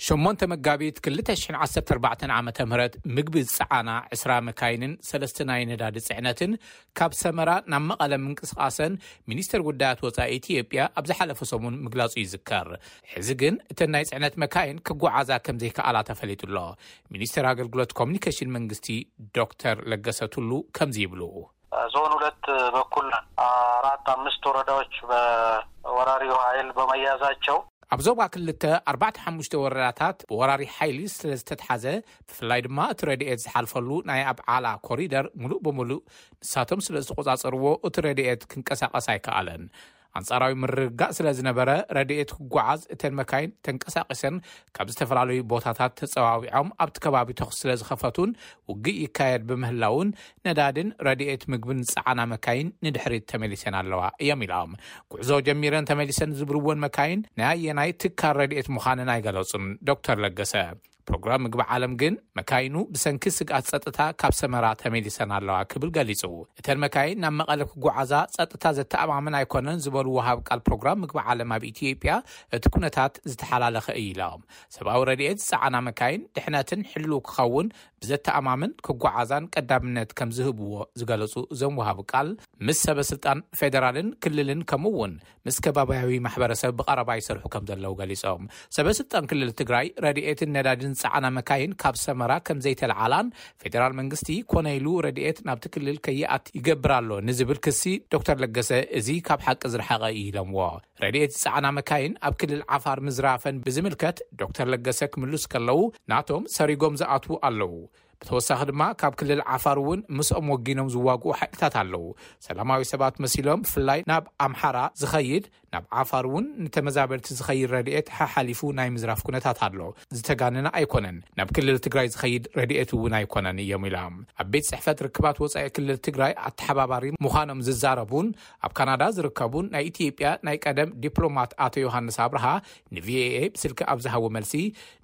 ሸሞንተ መጋቢት ክልተ ሽሕን ዓሰርተ ኣርባዕተን ዓመተ ምህረት ምግቢ ዝጸዓና ዕስራ መካይንን ሰለስተ ናይ ነዳዲ ጽዕነትን ካብ ሰመራ ናብ መቐለ ምንቅስቓሰን ሚኒስተር ጉዳያት ወጻኢ ኢትዮጵያ ኣብ ዝሓለፈ ሰሙን ምግላጹ ይዝከር። ሕዚ ግን እተን ናይ ጽዕነት መካይን ክጓዓዛ ከም ዘይከኣላ ተፈሊጡ ኣሎ። ሚኒስተር ኣገልግሎት ኮሙኒኬሽን መንግስቲ ዶክተር ለገሰ ቱሉ ከምዚ ይብሉ። ዞን ሁለት በኩል ኣራት ኣምስት ወረዳዎች በወራሪው ሀይል በመያዛቸው። ኣብ ዞባ ክልተ ኣርባዕተ ሓሙሽተ ወረዳታት ብወራሪ ሓይሊ ስለዝተትሓዘ ብፍላይ ድማ እቲ ረድኤት ዝሓልፈሉ ናይ ኣብዓላ ኮሪደር ሙሉእ ብሙሉእ ንሳቶም ስለዝተቖፃፀርዎ እቲ ረድኤት ክንቀሳቐስ ኣይከኣለን። ኣንጻራዊ ምርግጋእ ስለ ዝነበረ ረድኤት ክጓዓዝ እተን መካይን ተንቀሳቒሰን ካብ ዝተፈላለዩ ቦታታት ተጸዋዊዖም ኣብቲ ከባቢ ተኹሲ ስለ ዝኸፈቱን ውግእ ይካየድ ብምህላውን ነዳድን ረድኤት ምግብን ዝጸዓና መካይን ንድሕሪት ተመሊሰን ኣለዋ እዮም ኢሎም። ጉዕዞ ጀሚረን ተመሊሰን ዝብልወን መካይን ናይ ኣየናይ ትካል ረድኤት ምዃነን ኣይገለጹን ዶክተር ለገሰ። ፕሮግራም ምግቢ ዓለም ግን መካይኑ ብሰንኪ ስግኣት ጸጥታ ካብ ሰመራ ተመሊሰን ኣለዋ ክብል ገሊጹ። እተን መካይን ናብ መቐለ ክጓዓዛ ጸጥታ ዘተኣማምን ኣይኮነን ዝበሉ ወሃቢ ቃል ፕሮግራም ምግቢ ዓለም ኣብ ኢትዮጵያ እቲ ኩነታት ዝተሓላለኸ እዩ ኢሎም። ሰብኣዊ ረድኤት ዝጸዓና መካይን ድሕነትን ሕልው ክኸውን ብዘተኣማምን ክጓዓዛን ቀዳምነት ከምዝህብዎ ዝገለጹ እዞም ወሃቢ ቃል ምስ ሰበ ስልጣን ፌደራልን ክልልን ከምኡ እውን ምስ ከባብያዊ ማሕበረሰብ ብቐረባ ይሰርሑ ከም ዘለዉ ገሊፆም። ሰበስልጣን ክልል ትግራይ ረድኤትን ነዳዲን ዝፀዓና መካይን ካብ ሰመራ ከም ዘይተልዓላን ፌዴራል መንግስቲ ኮነ ኢሉ ረድኤት ናብቲ ክልል ከይኣት ይገብር ኣሎ ንዝብል ክሲ ዶክተር ለገሰ እዚ ካብ ሓቂ ዝረሓቐ እዩ ኢሎምዎ። ረድኤት ዝፀዓና መካይን ኣብ ክልል ዓፋር ምዝራፈን ብዝምልከት ዶክተር ለገሰ ክምልሱ ከለዉ ናቶም ሰሪጎም ዝኣትዉ ኣለዉ፣ ብተወሳኺ ድማ ካብ ክልል ዓፋር እውን ምስኦም ወጊኖም ዝዋግኡ ሓይልታት ኣለዉ። ሰላማዊ ሰባት መሲሎም ብፍላይ ናብ ኣምሓራ ዝኸይድ ናብ ዓፋር እውን ንተመዛበልቲ ዝኸይድ ረድኤት ሓሓሊፉ ናይ ምዝራፍ ኩነታት ኣሎ። ዝተጋነነ ኣይኮነን። ናብ ክልል ትግራይ ዝኸይድ ረድኤት እውን ኣይኮነን እዮም ኢላ። ኣብ ቤት ፅሕፈት ርክባት ወፃኢ ክልል ትግራይ ኣተሓባባሪ ምዃኖም ዝዛረቡን ኣብ ካናዳ ዝርከቡን ናይ ኢትዮጵያ ናይ ቀደም ዲፕሎማት ኣቶ ዮሃንስ ኣብርሃ ንቪኦኤ ብስልኪ ኣብ ዝሃዎ መልሲ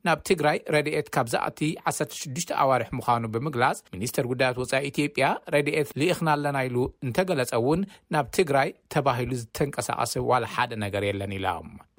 ናብ ትግራይ ረድኤት ካብ ዝኣቲ ዓሰርተ ሽዱሽተ ኣዋርሕ ምዃኑ ብምግላፅ ሚኒስቴር ጉዳያት ወፃኢ ኢትዮጵያ ረድኤት ልኢኽና ኣለና ኢሉ እንተገለፀ እውን ናብ ትግራይ ተባሂሉ ዝተንቀሳቐሰ ዋላ ሓደ ነገር የለን ኢላ።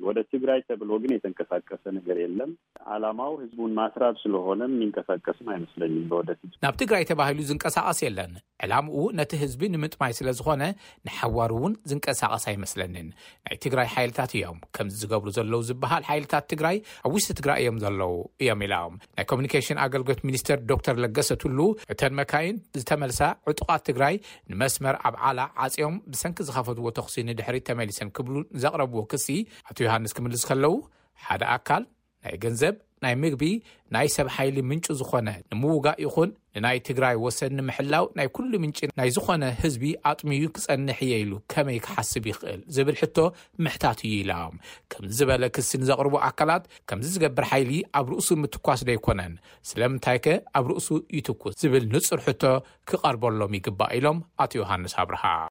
ወደ ትግራይ ተብሎ ግን የተንቀሳቀሰ ነገር የለም። ዓላማው ህዝቡን ማስራብ ስለሆነ የሚንቀሳቀስም አይመስለኝም። ለወደፊት ናብ ትግራይ ተባሂሉ ዝንቀሳቀስ የለን። ዕላምኡ ነቲ ህዝቢ ንምጥማይ ስለ ዝኾነ ንሓዋሩ እውን ዝንቀሳቐስ ኣይመስለንን። ናይ ትግራይ ሓይልታት እዮም ከምዚ ዝገብሩ ዘለዉ ዝበሃል ሓይልታት ትግራይ ኣብ ውሽጢ ትግራይ እዮም ዘለዉ እዮም ኢሎም። ናይ ኮሚኒኬሽን ኣገልግሎት ሚኒስተር ዶክተር ለገሰ ቱሉ እተን መካይን ዝተመልሳ ዕጡቓት ትግራይ ንመስመር ኣብዓላ ዓፅዮም ብሰንኪ ዝኸፈትዎ ተኹሲ ንድሕሪት ተመሊሰን ክብሉ ንዘቕረብዎ ክሲ ኣቶ ዮሃንስ ክምልሱ ከለዉ ሓደ ኣካል ናይ ገንዘብ፣ ናይ ምግቢ፣ ናይ ሰብ ሓይሊ ምንጩ ዝኾነ ንምውጋእ ይኹን ንናይ ትግራይ ወሰን ንምሕላው ናይ ኩሉ ምንጪ ናይ ዝኾነ ህዝቢ ኣጥምዩ ክፀንሕ እየ ኢሉ ከመይ ክሓስብ ይኽእል ዝብል ሕቶ ምሕታት እዩ ኢላ። ከምዚ ዝበለ ክሲ ንዘቕርቡ ኣካላት ከምዚ ዝገብር ሓይሊ ኣብ ርእሱ ምትኳስ ዶ ኣይኮነን? ስለምንታይከ ኣብ ርእሱ ይትኩስ ዝብል ንፁር ሕቶ ክቐርበሎም ይግባእ ኢሎም ኣቶ ዮሃንስ ኣብርሃ።